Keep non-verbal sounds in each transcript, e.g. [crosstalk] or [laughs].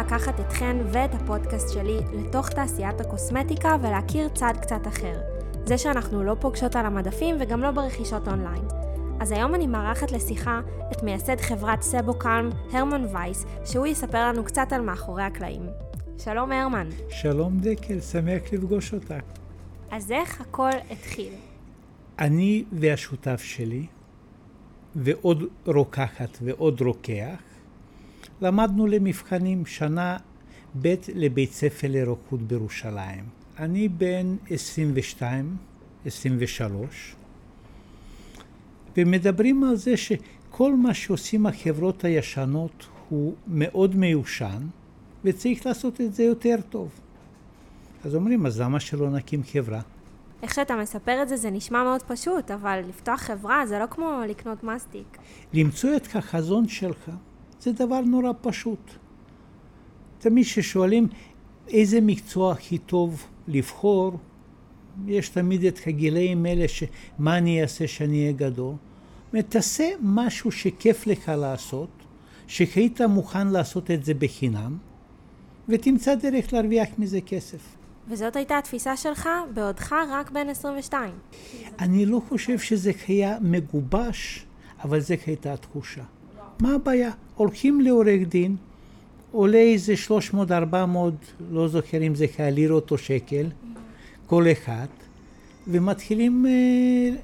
לקחת אתכן ואת הפודקאסט שלי לתוך תעשיית הקוסמטיקה ולהכיר צד קצת אחר. זה שאנחנו לא פוגשות על המדפים וגם לא ברכישות אונליין. אז היום אני מארחת לשיחה את מייסד חברת סבו קלם, הרמן וייס, שהוא יספר לנו קצת על מאחורי הקלעים. שלום הרמן. שלום דקל, שמח לפגוש אותך. אז איך הכל התחיל? אני והשותף שלי, ועוד רוקחת ועוד רוקח, למדנו למבחנים שנה ב' לבית ספר לרוקחות בירושלים. אני בן 22, 23, ומדברים על זה שכל מה שעושים החברות הישנות הוא מאוד מיושן, וצריך לעשות את זה יותר טוב. אז אומרים, אז למה שלא נקים חברה? איך שאתה מספר את זה, זה נשמע מאוד פשוט, אבל לפתוח חברה זה לא כמו לקנות מסטיק. למצוא את החזון שלך זה דבר נורא פשוט. תמיד כששואלים איזה מקצוע הכי טוב לבחור, יש תמיד את הגילאים האלה שמה אני אעשה שאני אהיה גדול. תעשה משהו שכיף לך לעשות, שהיית מוכן לעשות את זה בחינם, ותמצא דרך להרוויח מזה כסף. וזאת הייתה התפיסה שלך בעודך רק בן 22. אני לא חושב שזה היה מגובש, אבל זו הייתה התחושה. מה הבעיה? הולכים לעורך דין, עולה איזה 300-400, לא זוכר אם זה היה או שקל, כל אחד, ומתחילים אה,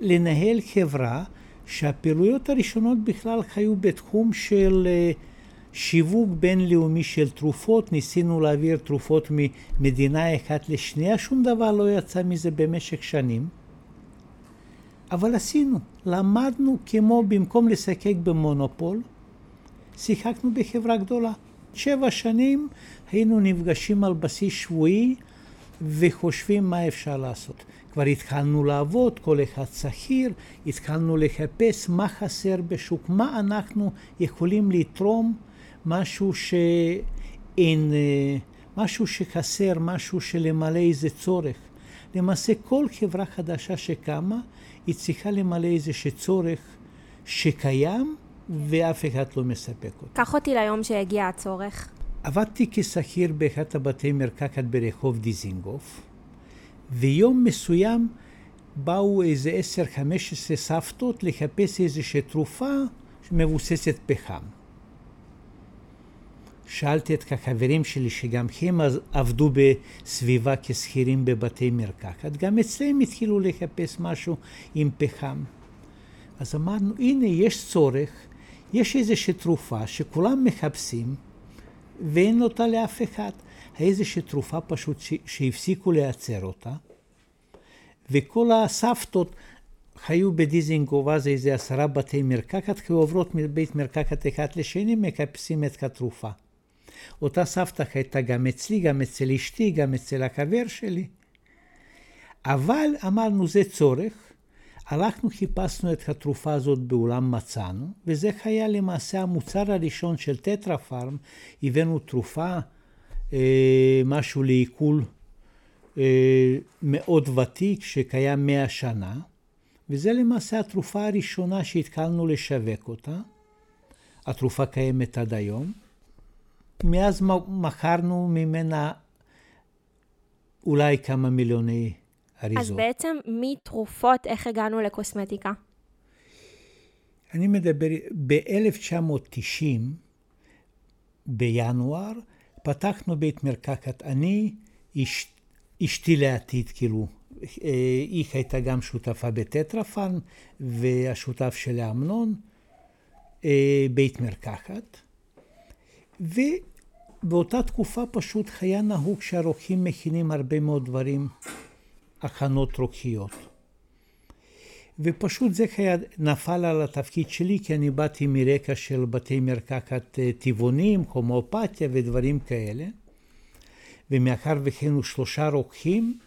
לנהל חברה שהפעילויות הראשונות בכלל היו בתחום של אה, שיווק בינלאומי של תרופות, ניסינו להעביר תרופות ממדינה אחת לשנייה, שום דבר לא יצא מזה במשך שנים. אבל עשינו, למדנו כמו במקום לשחק במונופול, שיחקנו בחברה גדולה. שבע שנים היינו נפגשים על בסיס שבועי וחושבים מה אפשר לעשות. כבר התחלנו לעבוד, כל אחד שכיר, התחלנו לחפש מה חסר בשוק, מה אנחנו יכולים לתרום, משהו שאין, אה, משהו שחסר, משהו שלמלא איזה צורך. למעשה כל חברה חדשה שקמה, היא צריכה למלא איזה צורך שקיים ואף אחד לא מספק אותו. קח אותי ליום שהגיע הצורך. עבדתי כשכיר באחד הבתי מרקחת ברחוב דיזינגוף, ויום מסוים באו איזה עשר, חמש עשרה סבתות לחפש איזושהי תרופה מבוססת פחם. שאלתי את החברים שלי שגם הם עבדו בסביבה כשכירים בבתי מרקחת, גם אצלם התחילו לחפש משהו עם פחם. אז אמרנו, הנה, יש צורך, יש איזושהי תרופה שכולם מחפשים ואין אותה לאף אחד. איזושהי תרופה פשוט שהפסיקו לייצר אותה, וכל הסבתות חיו בדיזינגוף אז איזה עשרה בתי מרקחת, כי עוברות מבית מרקחת אחד לשני, מחפשים את התרופה. אותה סבתא הייתה גם אצלי, גם אצל אשתי, גם אצל החבר שלי. אבל אמרנו, זה צורך. הלכנו, חיפשנו את התרופה הזאת בעולם מצאנו, וזה היה למעשה המוצר הראשון של טטרה פארם. הבאנו תרופה, אה, משהו לעיכול אה, מאוד ותיק, שקיים מאה שנה, וזה למעשה התרופה הראשונה שהתחלנו לשווק אותה. התרופה קיימת עד היום. מאז מכרנו ממנה אולי כמה מיליוני אריזות. אז בעצם מתרופות, איך הגענו לקוסמטיקה? אני מדבר, ב-1990, בינואר, פתחנו בית מרקחת. אני, אש, אשתי לעתיד, כאילו, אה, היא הייתה גם שותפה בטטרפארם, והשותף שלה אמנון, אה, בית מרקחת. ובאותה תקופה פשוט היה נהוג שהרוקחים מכינים הרבה מאוד דברים, הכנות רוקחיות. ופשוט זה היה נפל על התפקיד שלי, כי אני באתי מרקע של בתי מרקחת אה, טבעונים, הומואפתיה ודברים כאלה. ומאחר וכאילו שלושה רוקחים,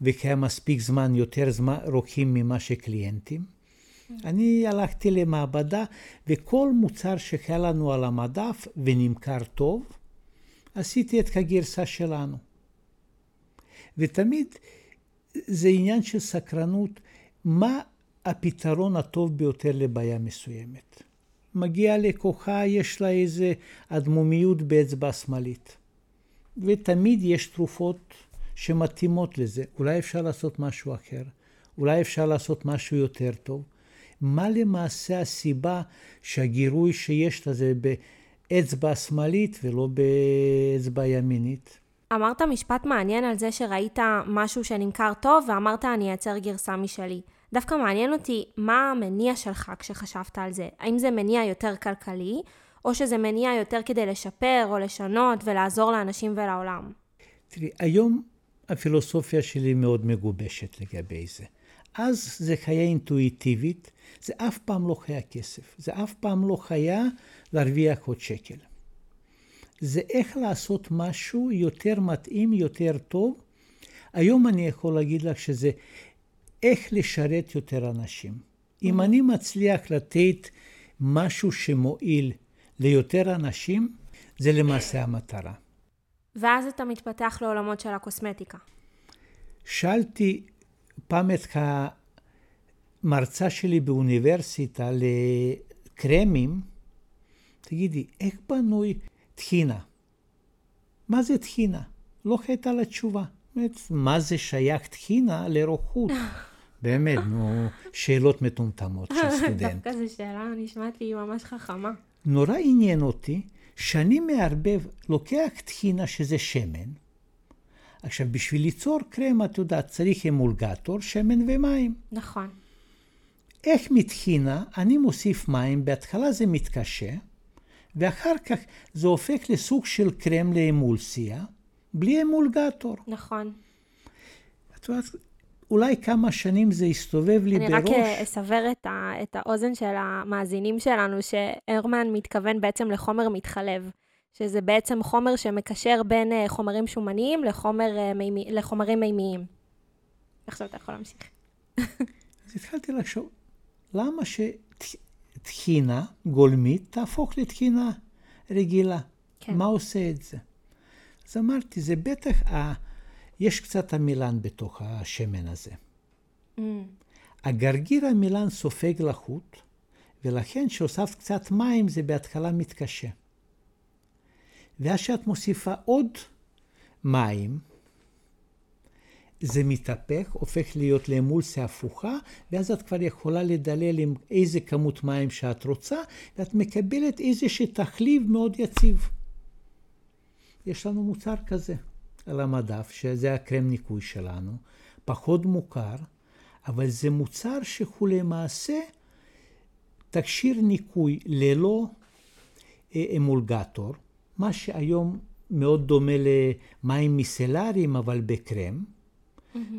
וכהיה מספיק זמן, יותר זמן רוקחים ממה שקליינטים, אני הלכתי למעבדה, וכל מוצר שהיה לנו על המדף ונמכר טוב, עשיתי את הגרסה שלנו. ותמיד זה עניין של סקרנות, מה הפתרון הטוב ביותר לבעיה מסוימת. מגיע לקוחה, יש לה איזה אדמומיות באצבע השמאלית. ותמיד יש תרופות שמתאימות לזה. אולי אפשר לעשות משהו אחר, אולי אפשר לעשות משהו יותר טוב. מה למעשה הסיבה שהגירוי שיש לזה באצבע השמאלית ולא באצבע ימינית? אמרת משפט מעניין על זה שראית משהו שנמכר טוב ואמרת אני אייצר גרסה משלי. דווקא מעניין אותי מה המניע שלך כשחשבת על זה. האם זה מניע יותר כלכלי, או שזה מניע יותר כדי לשפר או לשנות ולעזור לאנשים ולעולם? תראי, היום הפילוסופיה שלי מאוד מגובשת לגבי זה. אז זה חיה אינטואיטיבית, זה אף פעם לא חיה כסף, זה אף פעם לא חיה להרוויח עוד שקל. זה איך לעשות משהו יותר מתאים, יותר טוב. היום אני יכול להגיד לך שזה איך לשרת יותר אנשים. אם אני מצליח לתת משהו שמועיל ליותר אנשים, זה למעשה המטרה. ואז אתה מתפתח לעולמות של הקוסמטיקה. שאלתי פעם את המרצה שלי באוניברסיטה לקרמים, תגידי, איך בנוי טחינה? מה זה טחינה? לא הייתה לה תשובה. באמת, מה זה שייך טחינה לרוקחות? [laughs] באמת, נו, שאלות מטומטמות של [laughs] סטודנט. דווקא זו שאלה נשמעת לי ממש חכמה. נורא עניין אותי שאני מערבב, לוקח טחינה שזה שמן. עכשיו, בשביל ליצור קרם, את יודעת, צריך אמולגטור, שמן ומים. נכון. איך מטחינה אני מוסיף מים, בהתחלה זה מתקשה, ואחר כך זה הופך לסוג של קרם לאמולסיה, בלי אמולגטור. נכון. את יודעת, אולי כמה שנים זה יסתובב לי אני בראש. רק אה, אסבר את, ה, את האוזן של המאזינים שלנו, שהרמן מתכוון בעצם לחומר מתחלב, שזה בעצם חומר שמקשר בין אה, חומרים שומניים לחומר, אה, מימי, לחומרים מימיים. עכשיו אתה יכול להמשיך. אז התחלתי לחשוב, למה שטחינה גולמית תהפוך לטחינה רגילה? כן. מה עושה את זה? אז אמרתי, זה בטח, ה... יש קצת עמילן בתוך השמן הזה. Mm, הגרגיר עמילן סופג לחות, ולכן כשהוספת קצת מים זה בהתחלה מתקשה. ואז כשאת מוסיפה עוד מים, זה מתהפך, הופך להיות לאמולסיה הפוכה, ואז את כבר יכולה לדלל עם איזה כמות מים שאת רוצה, ואת מקבלת איזשהו תחליב מאוד יציב. יש לנו מוצר כזה על המדף, שזה הקרם ניקוי שלנו, פחות מוכר, אבל זה מוצר שהוא למעשה תכשיר ניקוי ללא אה, אמולגטור, מה שהיום מאוד דומה למים מיסלריים, אבל בקרם.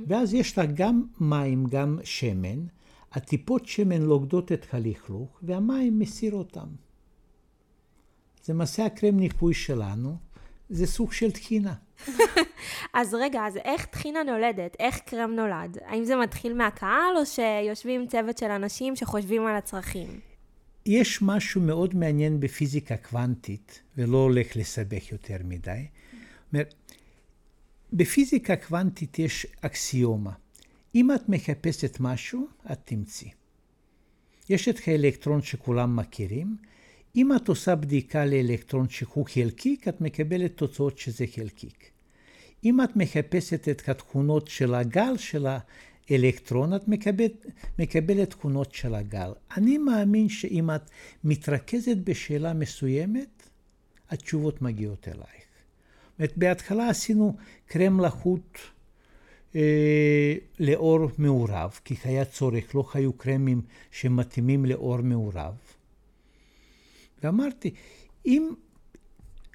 ואז יש לה גם מים, גם שמן. הטיפות שמן לוגדות את הלכלוך, והמים מסיר אותם. זה למעשה הקרם ניקוי שלנו, זה סוג של טחינה. [laughs] אז רגע, אז איך טחינה נולדת? איך קרם נולד? האם זה מתחיל מהקהל, או שיושבים צוות של אנשים שחושבים על הצרכים? יש משהו מאוד מעניין בפיזיקה קוונטית, ולא הולך לסבך יותר מדי. בפיזיקה קוונטית יש אקסיומה. אם את מחפשת משהו, את תמצאי. יש את האלקטרון שכולם מכירים. אם את עושה בדיקה לאלקטרון שהוא חלקיק, את מקבלת תוצאות שזה חלקיק. אם את מחפשת את התכונות של הגל של האלקטרון, את מקבלת, מקבלת תכונות של הגל. אני מאמין שאם את מתרכזת בשאלה מסוימת, התשובות מגיעות אלייך. אומרת, בהתחלה עשינו קרם לחות אה, לאור מעורב, כי היה צורך, לא היו קרמים שמתאימים לאור מעורב. ואמרתי, אם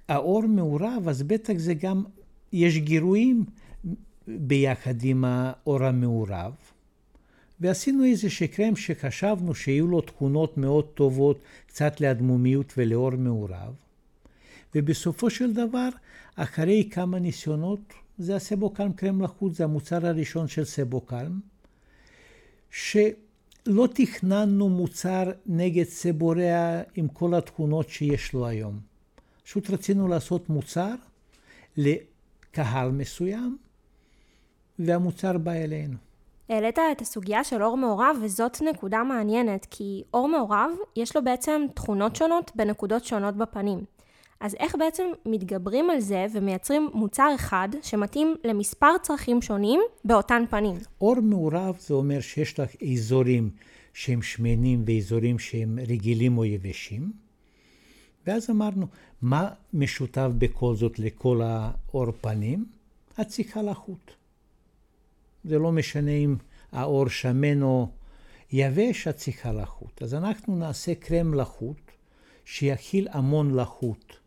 האור מעורב, אז בטח זה גם, יש גירויים ביחד עם האור המעורב. ועשינו איזה שקרם שחשבנו שיהיו לו תכונות מאוד טובות, קצת לאדמומיות ולאור מעורב. ובסופו של דבר, אחרי כמה ניסיונות, זה הסבוקלם קרם לחוץ, זה המוצר הראשון של סבוקלם, שלא תכננו מוצר נגד סבוריה עם כל התכונות שיש לו היום. פשוט רצינו לעשות מוצר לקהל מסוים, והמוצר בא אלינו. העלית את הסוגיה של אור מעורב, וזאת נקודה מעניינת, כי אור מעורב, יש לו בעצם תכונות שונות בנקודות שונות בפנים. אז איך בעצם מתגברים על זה ומייצרים מוצר אחד שמתאים למספר צרכים שונים באותן פנים? אור מעורב זה אומר שיש לך אזורים שהם שמנים ואזורים שהם רגילים או יבשים. ואז אמרנו, מה משותף בכל זאת לכל האור פנים? הציקה לחות. זה לא משנה אם האור שמן או יבש, הציקה לחות. אז אנחנו נעשה קרם לחות שיכיל המון לחות.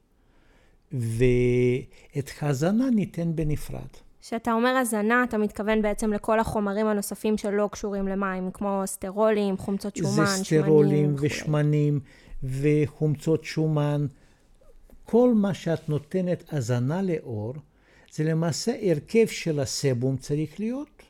ואת ההזנה ניתן בנפרד. כשאתה אומר הזנה, אתה מתכוון בעצם לכל החומרים הנוספים שלא קשורים למים, כמו סטרולים, חומצות שומן, שמנים. זה סטרולים ושמנים וחומצות שומן. כל מה שאת נותנת הזנה לאור, זה למעשה הרכב של הסבום צריך להיות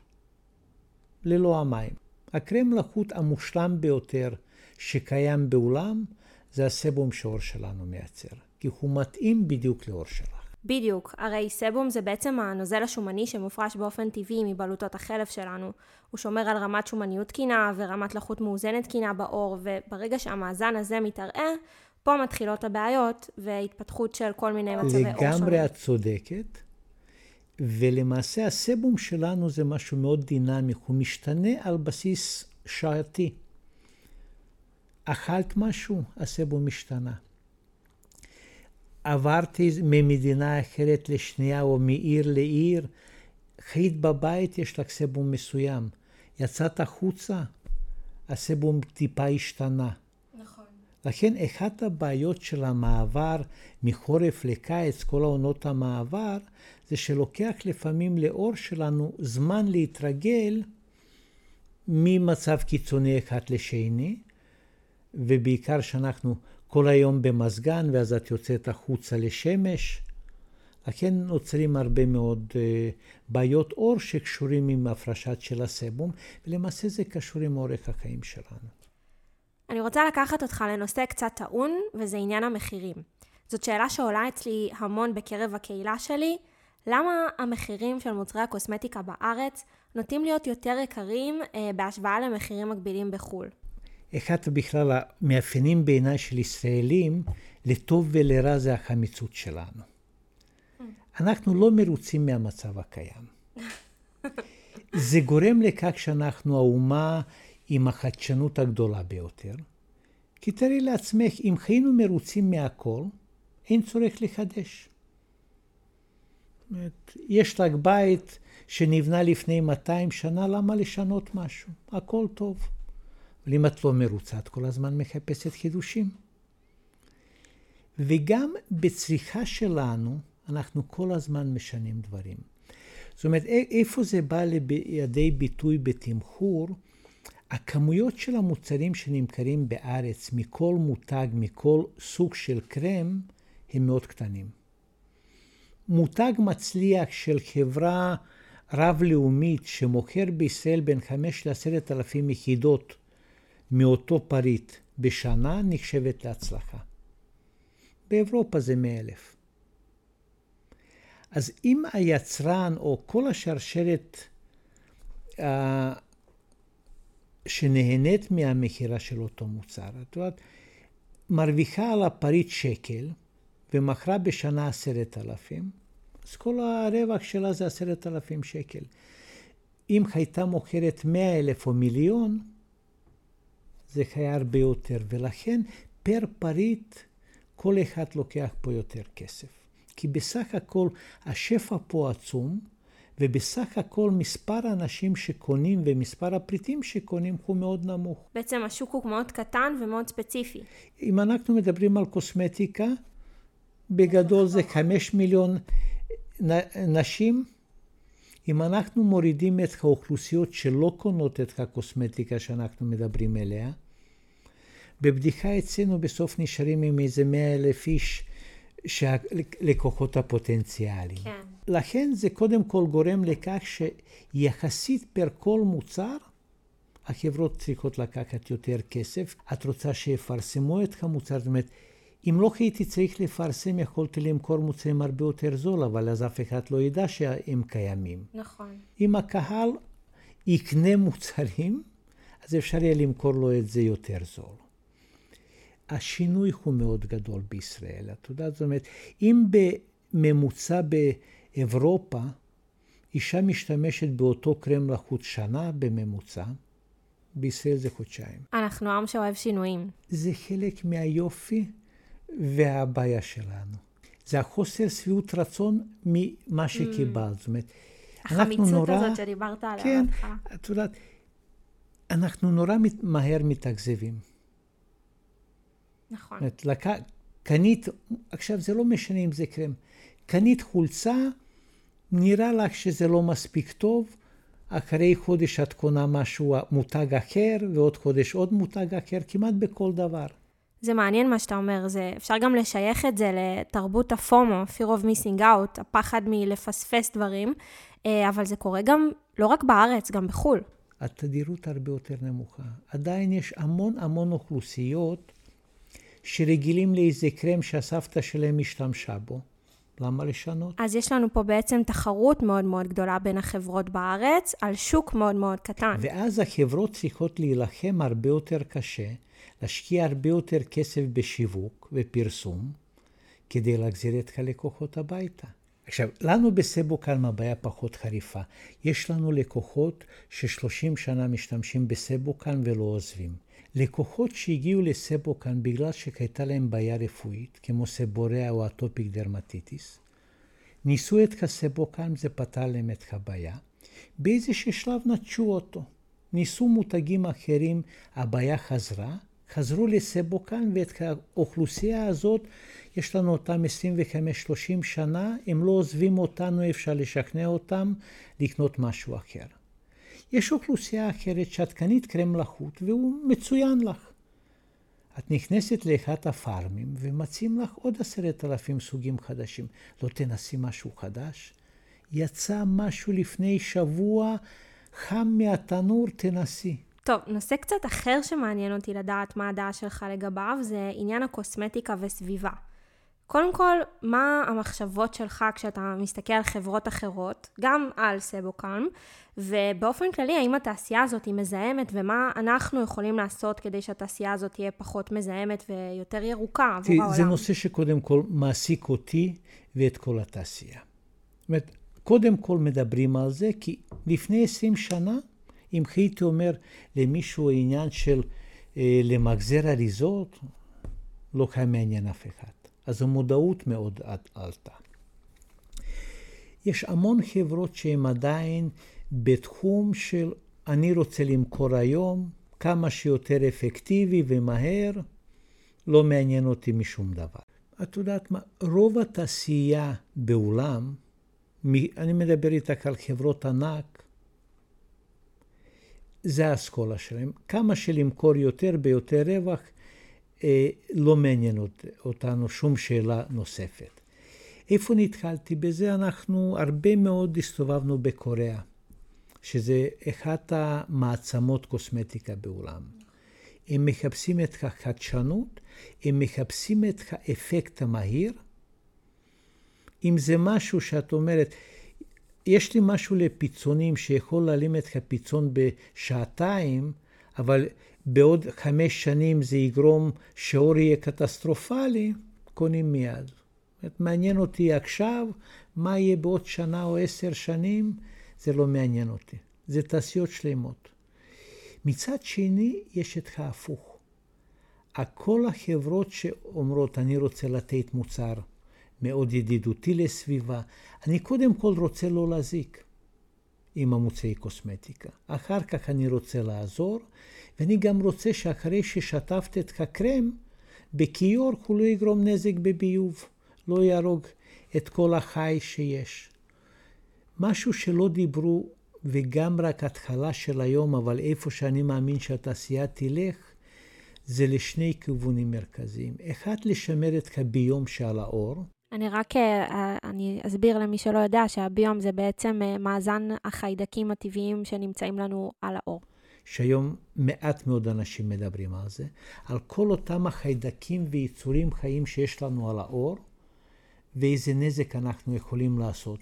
ללא המים. הקרם לחות המושלם ביותר שקיים בעולם, זה הסבום שאור שלנו מייצר. כי הוא מתאים בדיוק לאור שלך. בדיוק, הרי סבום זה בעצם הנוזל השומני שמופרש באופן טבעי מבלוטות החלף שלנו. הוא שומר על רמת שומניות תקינה ורמת לחות מאוזנת תקינה בעור, וברגע שהמאזן הזה מתערער, פה מתחילות הבעיות והתפתחות של כל מיני מצבי עור שונים. לגמרי את צודקת, ולמעשה הסבום שלנו זה משהו מאוד דינמי, הוא משתנה על בסיס שעתי. אכלת משהו, הסבום משתנה. עברתי ממדינה אחרת לשנייה או מעיר לעיר, חיית בבית, יש לך סבום מסוים. יצאת החוצה, הסבום טיפה השתנה. נכון. לכן אחת הבעיות של המעבר מחורף לקיץ, כל העונות המעבר, זה שלוקח לפעמים לאור שלנו זמן להתרגל ממצב קיצוני אחד לשני, ובעיקר שאנחנו כל היום במזגן, ואז את יוצאת החוצה לשמש. לכן נוצרים הרבה מאוד uh, בעיות אור שקשורים עם הפרשת של הסבום, ולמעשה זה קשור עם אורך החיים שלנו. אני רוצה לקחת אותך לנושא קצת טעון, וזה עניין המחירים. זאת שאלה שעולה אצלי המון בקרב הקהילה שלי, למה המחירים של מוצרי הקוסמטיקה בארץ נוטים להיות יותר יקרים uh, בהשוואה למחירים מקבילים בחו"ל? אחד בכלל המאפיינים בעיניי של ישראלים, לטוב ולרע זה החמיצות שלנו. אנחנו לא מרוצים מהמצב הקיים. [laughs] זה גורם לכך שאנחנו האומה עם החדשנות הגדולה ביותר. כי תראי לעצמך, אם היינו מרוצים מהכל, אין צורך לחדש. יש לך בית שנבנה לפני 200 שנה, למה לשנות משהו? הכל טוב. אבל אם את לא מרוצה, את כל הזמן מחפשת חידושים. וגם בצריכה שלנו, אנחנו כל הזמן משנים דברים. זאת אומרת, איפה זה בא לידי ביטוי בתמחור? הכמויות של המוצרים שנמכרים בארץ מכל מותג, מכל סוג של קרם, הם מאוד קטנים. מותג מצליח של חברה רב-לאומית שמוכר בישראל בין 5 ל-10 אלפים יחידות מאותו פריט בשנה נחשבת להצלחה. באירופה זה 100 אלף. אז אם היצרן או כל השרשרת uh, שנהנית מהמכירה של אותו מוצר, את יודעת, מרוויחה על הפריט שקל ומכרה בשנה עשרת אלפים, אז כל הרווח שלה זה עשרת אלפים שקל. אם הייתה מוכרת מאה אלף או מיליון, זה היה הרבה יותר, ולכן פר פריט כל אחד לוקח פה יותר כסף. כי בסך הכל השפע פה עצום, ובסך הכל מספר האנשים שקונים ומספר הפריטים שקונים הוא מאוד נמוך. בעצם השוק הוא מאוד קטן ומאוד ספציפי. אם אנחנו מדברים על קוסמטיקה, בגדול זה חמש מיליון נשים. אם אנחנו מורידים את האוכלוסיות שלא קונות את הקוסמטיקה שאנחנו מדברים עליה, בבדיחה אצלנו בסוף נשארים עם איזה מאה אלף איש שהלקוחות הפוטנציאליים. כן. לכן זה קודם כל גורם לכך שיחסית פר כל מוצר, החברות צריכות לקחת יותר כסף. את רוצה שיפרסמו את המוצר, זאת אומרת, אם לא הייתי צריך לפרסם, יכולתי למכור מוצרים הרבה יותר זול, אבל אז אף אחד לא ידע שהם קיימים. נכון. אם הקהל יקנה מוצרים, אז אפשר יהיה למכור לו את זה יותר זול. השינוי הוא מאוד גדול בישראל. את יודעת, זאת אומרת, אם בממוצע באירופה, אישה משתמשת באותו קרם לחוץ שנה בממוצע, בישראל זה חודשיים. אנחנו עם שאוהב שינויים. זה חלק מהיופי והבעיה שלנו. זה החוסר שביעות רצון ממה שקיבלת. זאת אומרת, החמיצות נורא, הזאת שדיברת עליה. כן, את יודעת, אנחנו נורא מהר מתאכזבים. נכון. זאת אומרת, קנית, עכשיו זה לא משנה אם זה קרם, קנית חולצה, נראה לך שזה לא מספיק טוב, אחרי חודש את קונה משהו, מותג אחר, ועוד חודש עוד מותג אחר, כמעט בכל דבר. זה מעניין מה שאתה אומר, זה, אפשר גם לשייך את זה לתרבות הפומו, fear of missing out, הפחד מלפספס דברים, אה, אבל זה קורה גם, לא רק בארץ, גם בחו"ל. התדירות הרבה יותר נמוכה. עדיין יש המון המון אוכלוסיות שרגילים לאיזה קרם שהסבתא שלהם השתמשה בו. למה לשנות? אז יש לנו פה בעצם תחרות מאוד מאוד גדולה בין החברות בארץ, על שוק מאוד מאוד קטן. ואז החברות צריכות להילחם הרבה יותר קשה, להשקיע הרבה יותר כסף בשיווק ופרסום, כדי להחזיר את הלקוחות הביתה. עכשיו, לנו בסבוקן הבעיה פחות חריפה. יש לנו לקוחות ש-30 שנה משתמשים בסבוקן ולא עוזבים. לקוחות שהגיעו לסבוקן בגלל שהייתה להם בעיה רפואית, כמו סבוריה או אטופיק דרמטיטיס, ניסו את הסבוקן, זה פתר להם את הבעיה. באיזשהו שלב נטשו אותו. ניסו מותגים אחרים, הבעיה חזרה, חזרו לסבוקן, ואת האוכלוסייה הזאת, יש לנו אותם 25-30 שנה, הם לא עוזבים אותנו, אפשר לשכנע אותם לקנות משהו אחר. יש אוכלוסייה אחרת שאת קרם לחות והוא מצוין לך. את נכנסת לאחד הפארמים ומציעים לך עוד עשרת אלפים סוגים חדשים. לא תנסי משהו חדש? יצא משהו לפני שבוע, חם מהתנור, תנסי. טוב, נושא קצת אחר שמעניין אותי לדעת מה הדעה שלך לגביו, זה עניין הקוסמטיקה וסביבה. קודם כל, מה המחשבות שלך כשאתה מסתכל על חברות אחרות, גם על סבוקלם, ובאופן כללי, האם התעשייה הזאת היא מזהמת, ומה אנחנו יכולים לעשות כדי שהתעשייה הזאת תהיה פחות מזהמת ויותר ירוקה עבור העולם? זה נושא שקודם כל מעסיק אותי ואת כל התעשייה. זאת אומרת, קודם כל מדברים על זה, כי לפני 20 שנה, אם הייתי אומר למישהו עניין של אה, למגזר אריזות, לא היה מעניין אף אחד. אז המודעות מאוד עלתה. יש המון חברות שהן עדיין בתחום של אני רוצה למכור היום כמה שיותר אפקטיבי ומהר, לא מעניין אותי משום דבר. את יודעת מה, רוב התעשייה בעולם, אני מדבר איתך על חברות ענק, זה האסכולה שלהם. כמה שלמכור יותר ביותר רווח, לא מעניין אותנו שום שאלה נוספת. איפה נתקלתי בזה? אנחנו הרבה מאוד הסתובבנו בקוריאה, שזה אחת המעצמות קוסמטיקה בעולם. הם מחפשים את החדשנות, הם מחפשים את האפקט המהיר. אם זה משהו שאת אומרת, יש לי משהו לפיצונים שיכול להעלים את הפיצון בשעתיים, אבל בעוד חמש שנים זה יגרום שאור יהיה קטסטרופלי, קונים מיד. זאת מעניין אותי עכשיו, מה יהיה בעוד שנה או עשר שנים, זה לא מעניין אותי. זה תעשיות שלמות. מצד שני, יש את ההפוך. כל החברות שאומרות, אני רוצה לתת מוצר מאוד ידידותי לסביבה, אני קודם כל רוצה לא להזיק עם המוצאי קוסמטיקה. אחר כך אני רוצה לעזור, ואני גם רוצה שאחרי ששטפת את הקרם, בכיור הוא לא יגרום נזק בביוב, לא יהרוג את כל החי שיש. משהו שלא דיברו, וגם רק התחלה של היום, אבל איפה שאני מאמין שהתעשייה תלך, זה לשני כיוונים מרכזיים. אחד, לשמר את הביום שעל האור. אני רק אה, אני אסביר למי שלא יודע שהביום זה בעצם אה, מאזן החיידקים הטבעיים שנמצאים לנו על האור. שהיום מעט מאוד אנשים מדברים על זה, על כל אותם החיידקים ויצורים חיים שיש לנו על האור, ואיזה נזק אנחנו יכולים לעשות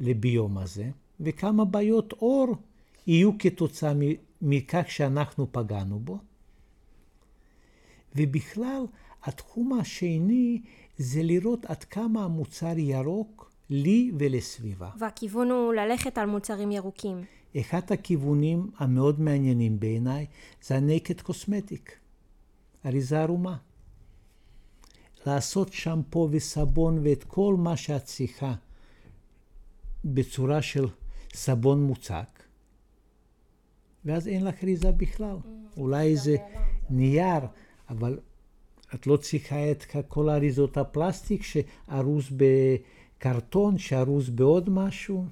לביום הזה, וכמה בעיות אור יהיו כתוצאה מכך שאנחנו פגענו בו. ובכלל, התחום השני זה לראות עד כמה המוצר ירוק לי ולסביבה. והכיוון הוא ללכת על מוצרים ירוקים. אחד הכיוונים המאוד מעניינים בעיניי זה הנקד קוסמטיק, אריזה ערומה. לעשות שמפו וסבון ואת כל מה שאת צריכה בצורה של סבון מוצק, ואז אין לך אריזה בכלל. Mm, אולי איזה נייר, אבל את לא צריכה את כל אריזות הפלסטיק שארוז בקרטון, שארוז בעוד משהו.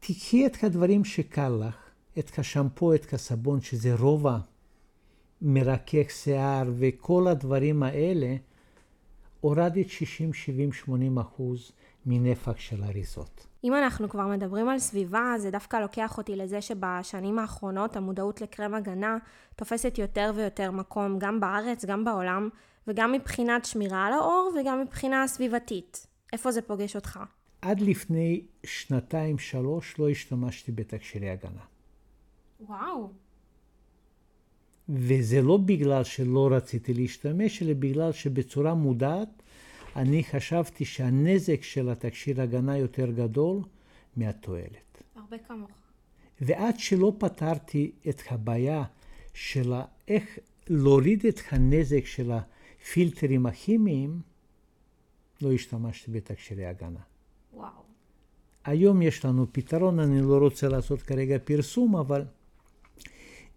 תקחי את הדברים שקל לך, את השמפו, את הסבון, שזה רוב המרכך שיער וכל הדברים האלה, הורדת 60, 70, 80 אחוז מנפח של אריזות. אם אנחנו כבר מדברים על סביבה, זה דווקא לוקח אותי לזה שבשנים האחרונות המודעות לקרם הגנה תופסת יותר ויותר מקום, גם בארץ, גם בעולם, וגם מבחינת שמירה על האור וגם מבחינה סביבתית. איפה זה פוגש אותך? עד לפני שנתיים-שלוש לא השתמשתי בתקשירי הגנה. וואו. וזה לא בגלל שלא רציתי להשתמש, אלא בגלל שבצורה מודעת אני חשבתי שהנזק של התקשיר הגנה יותר גדול מהתועלת. הרבה כמוך. ועד שלא פתרתי את הבעיה של איך להוריד את הנזק של הפילטרים הכימיים, לא השתמשתי בתקשירי הגנה. וואו. היום יש לנו פתרון, אני לא רוצה לעשות כרגע פרסום, אבל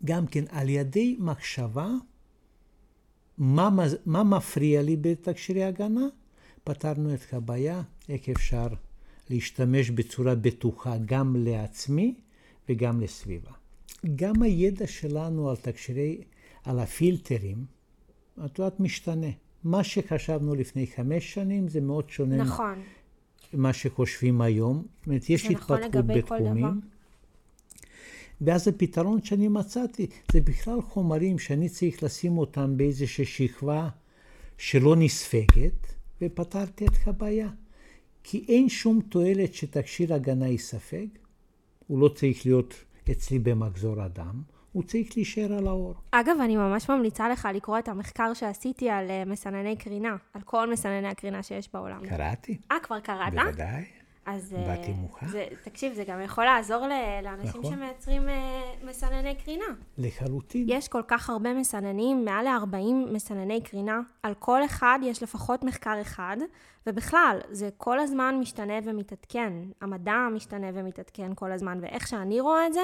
גם כן על ידי מחשבה, מה, מה מפריע לי בתקשירי הגנה, פתרנו את הבעיה, איך אפשר להשתמש בצורה בטוחה גם לעצמי וגם לסביבה. גם הידע שלנו על תקשירי, על הפילטרים, את יודעת, משתנה. מה שחשבנו לפני חמש שנים זה מאוד שונה. נכון. מה שחושבים היום. זאת אומרת, יש נכון התפתחות בתחומים. ואז הפתרון שאני מצאתי, זה בכלל חומרים שאני צריך לשים אותם באיזושהי שכבה שלא נספגת, ופתרתי את הבעיה. כי אין שום תועלת שתכשיר הגנה ייספג, הוא לא צריך להיות אצלי במחזור הדם, הוא צריך להישאר על האור. אגב, אני ממש ממליצה לך לקרוא את המחקר שעשיתי על אה, מסנני קרינה, על כל מסנני הקרינה שיש בעולם. קראתי. אה, כבר קראת? בוודאי. אז... באתי מוכן. זה, תקשיב, זה גם יכול לעזור לאנשים נכון. שמייצרים uh, מסנני קרינה. לחלוטין. יש כל כך הרבה מסננים, מעל ל-40 מסנני קרינה. על כל אחד יש לפחות מחקר אחד, ובכלל, זה כל הזמן משתנה ומתעדכן. המדע משתנה ומתעדכן כל הזמן, ואיך שאני רואה את זה,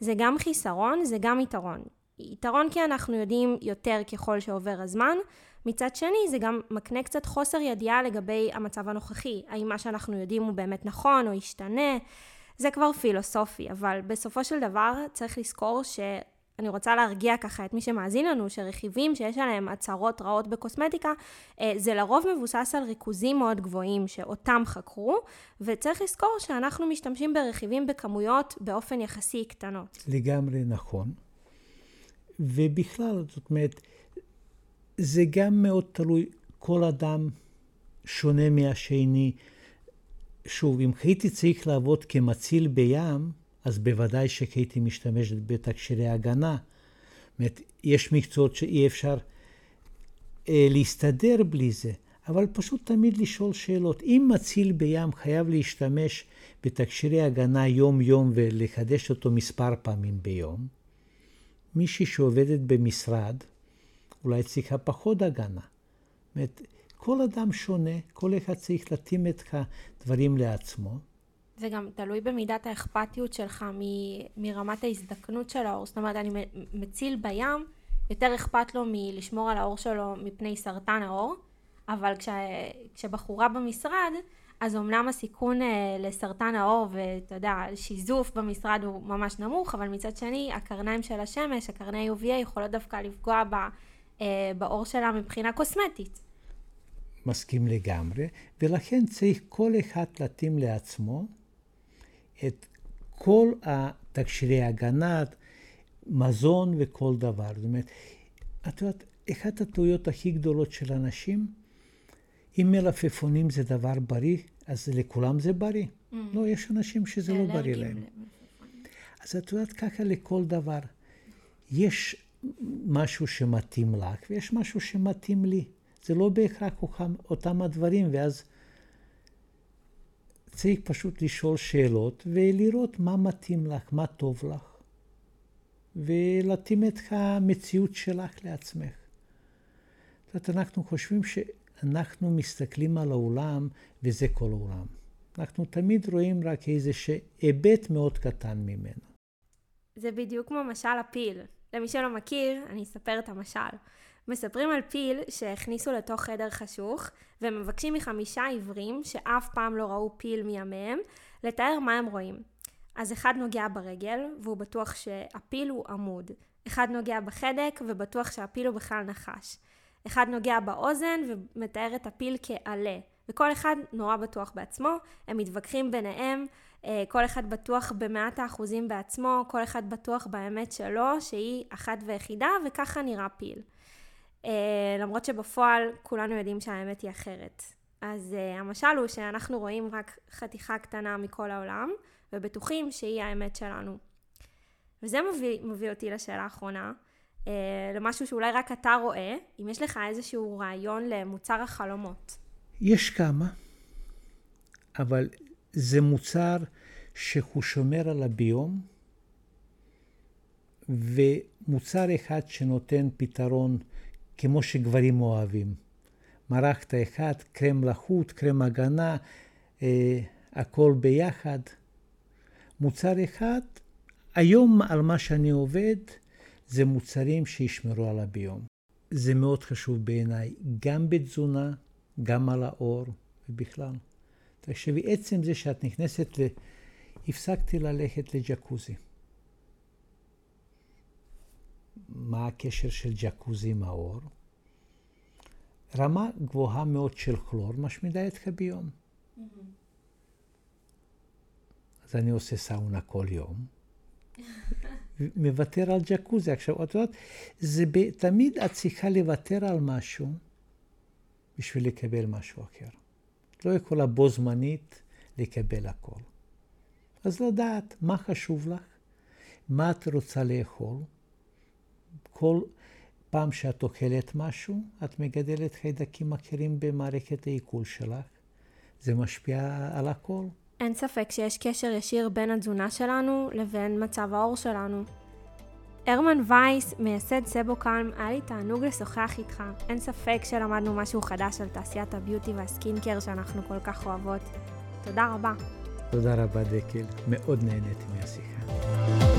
זה גם חיסרון, זה גם יתרון. יתרון כי אנחנו יודעים יותר ככל שעובר הזמן, מצד שני, זה גם מקנה קצת חוסר ידיעה לגבי המצב הנוכחי. האם מה שאנחנו יודעים הוא באמת נכון או ישתנה. זה כבר פילוסופי, אבל בסופו של דבר צריך לזכור ש... אני רוצה להרגיע ככה את מי שמאזין לנו, שרכיבים שיש עליהם הצהרות רעות בקוסמטיקה, אה, זה לרוב מבוסס על ריכוזים מאוד גבוהים שאותם חקרו, וצריך לזכור שאנחנו משתמשים ברכיבים בכמויות באופן יחסי קטנות. לגמרי נכון. ובכלל, זאת אומרת, זה גם מאוד תלוי, כל אדם שונה מהשני. שוב, אם הייתי צריך לעבוד כמציל בים, אז בוודאי שהייתי משתמש בתקשירי הגנה. זאת אומרת, יש מקצועות שאי אפשר אה, להסתדר בלי זה, אבל פשוט תמיד לשאול שאלות. אם מציל בים חייב להשתמש בתקשירי הגנה יום-יום ולחדש אותו מספר פעמים ביום, מישהי שעובדת במשרד, אולי צריכה פחות הגנה. זאת אומרת, כל אדם שונה, כל אחד צריך להתאים את הדברים לעצמו. זה גם תלוי במידת האכפתיות שלך מ- מרמת ההזדקנות של האור. זאת אומרת, אני מציל בים, יותר אכפת לו מלשמור על האור שלו מפני סרטן האור, אבל כש, כשבחורה במשרד, אז אמנם הסיכון אה, לסרטן העור ואתה יודע, שיזוף במשרד הוא ממש נמוך, אבל מצד שני, הקרניים של השמש, הקרני UVA יכולות דווקא לפגוע ב... אה, בעור שלה מבחינה קוסמטית. מסכים לגמרי, ולכן צריך כל אחד להתאים לעצמו את כל התקשירי הגנה, מזון וכל דבר. זאת אומרת, את יודעת, אחת הטעויות הכי גדולות של אנשים, אם מלפפונים זה דבר בריא, אז לכולם זה בריא. Mm. לא, יש אנשים שזה לא בריא להם. אז את יודעת, ככה לכל דבר. יש משהו שמתאים לך ויש משהו שמתאים לי. זה לא בהכרח אותם הדברים, ואז צריך פשוט לשאול שאלות ולראות מה מתאים לך, מה טוב לך, ולהתאים את המציאות שלך לעצמך. זאת אומרת, אנחנו חושבים שאנחנו מסתכלים על העולם וזה כל העולם. אנחנו תמיד רואים רק איזה היבט מאוד קטן ממנו. זה בדיוק כמו משל הפיל. למי שלא מכיר, אני אספר את המשל. מספרים על פיל שהכניסו לתוך חדר חשוך, ומבקשים מחמישה עיוורים, שאף פעם לא ראו פיל מימיהם, לתאר מה הם רואים. אז אחד נוגע ברגל, והוא בטוח שהפיל הוא עמוד. אחד נוגע בחדק, ובטוח שהפיל הוא בכלל נחש. אחד נוגע באוזן, ומתאר את הפיל כעלה. וכל אחד נורא בטוח בעצמו, הם מתווכחים ביניהם, כל אחד בטוח במאת האחוזים בעצמו, כל אחד בטוח באמת שלו, שהיא אחת ויחידה, וככה נראה פיל. אה, למרות שבפועל כולנו יודעים שהאמת היא אחרת. אז uh, המשל הוא שאנחנו רואים רק חתיכה קטנה מכל העולם, ובטוחים שהיא האמת שלנו. וזה מביא, מביא אותי לשאלה האחרונה, uh, למשהו שאולי רק אתה רואה, אם יש לך איזשהו רעיון למוצר החלומות. יש כמה, אבל זה מוצר שהוא שומר על הביום, ומוצר אחד שנותן פתרון כמו שגברים אוהבים. מרחת אחד, קרם לחות, קרם הגנה, אה, הכל ביחד. מוצר אחד, היום על מה שאני עובד, זה מוצרים שישמרו על הביום. זה מאוד חשוב בעיניי, גם בתזונה, גם על האור ובכלל. תחשבי, עצם זה שאת נכנסת ל... הפסקתי ללכת לג'קוזי. מה הקשר של ג'קוזי עם האור? רמה גבוהה מאוד של כלור משמידה את הביום. Mm-hmm. אז אני עושה סאונה כל יום, [laughs] מוותר על ג'קוזי. עכשיו, את יודעת, זה ב... תמיד את צריכה לוותר על משהו בשביל לקבל משהו אחר. לא יכולה בו זמנית לקבל הכל. אז לדעת מה חשוב לך, מה את רוצה לאכול. כל פעם שאת אוכלת משהו, את מגדלת חיידקים אחרים במערכת העיכול שלך. זה משפיע על הכל. אין ספק שיש קשר ישיר בין התזונה שלנו לבין מצב העור שלנו. הרמן וייס, מייסד סבוקלם, היה לי תענוג לשוחח איתך. אין ספק שלמדנו משהו חדש על תעשיית הביוטי והסקינקר שאנחנו כל כך אוהבות. תודה רבה. תודה רבה דקל, מאוד נהניתי מהשיחה.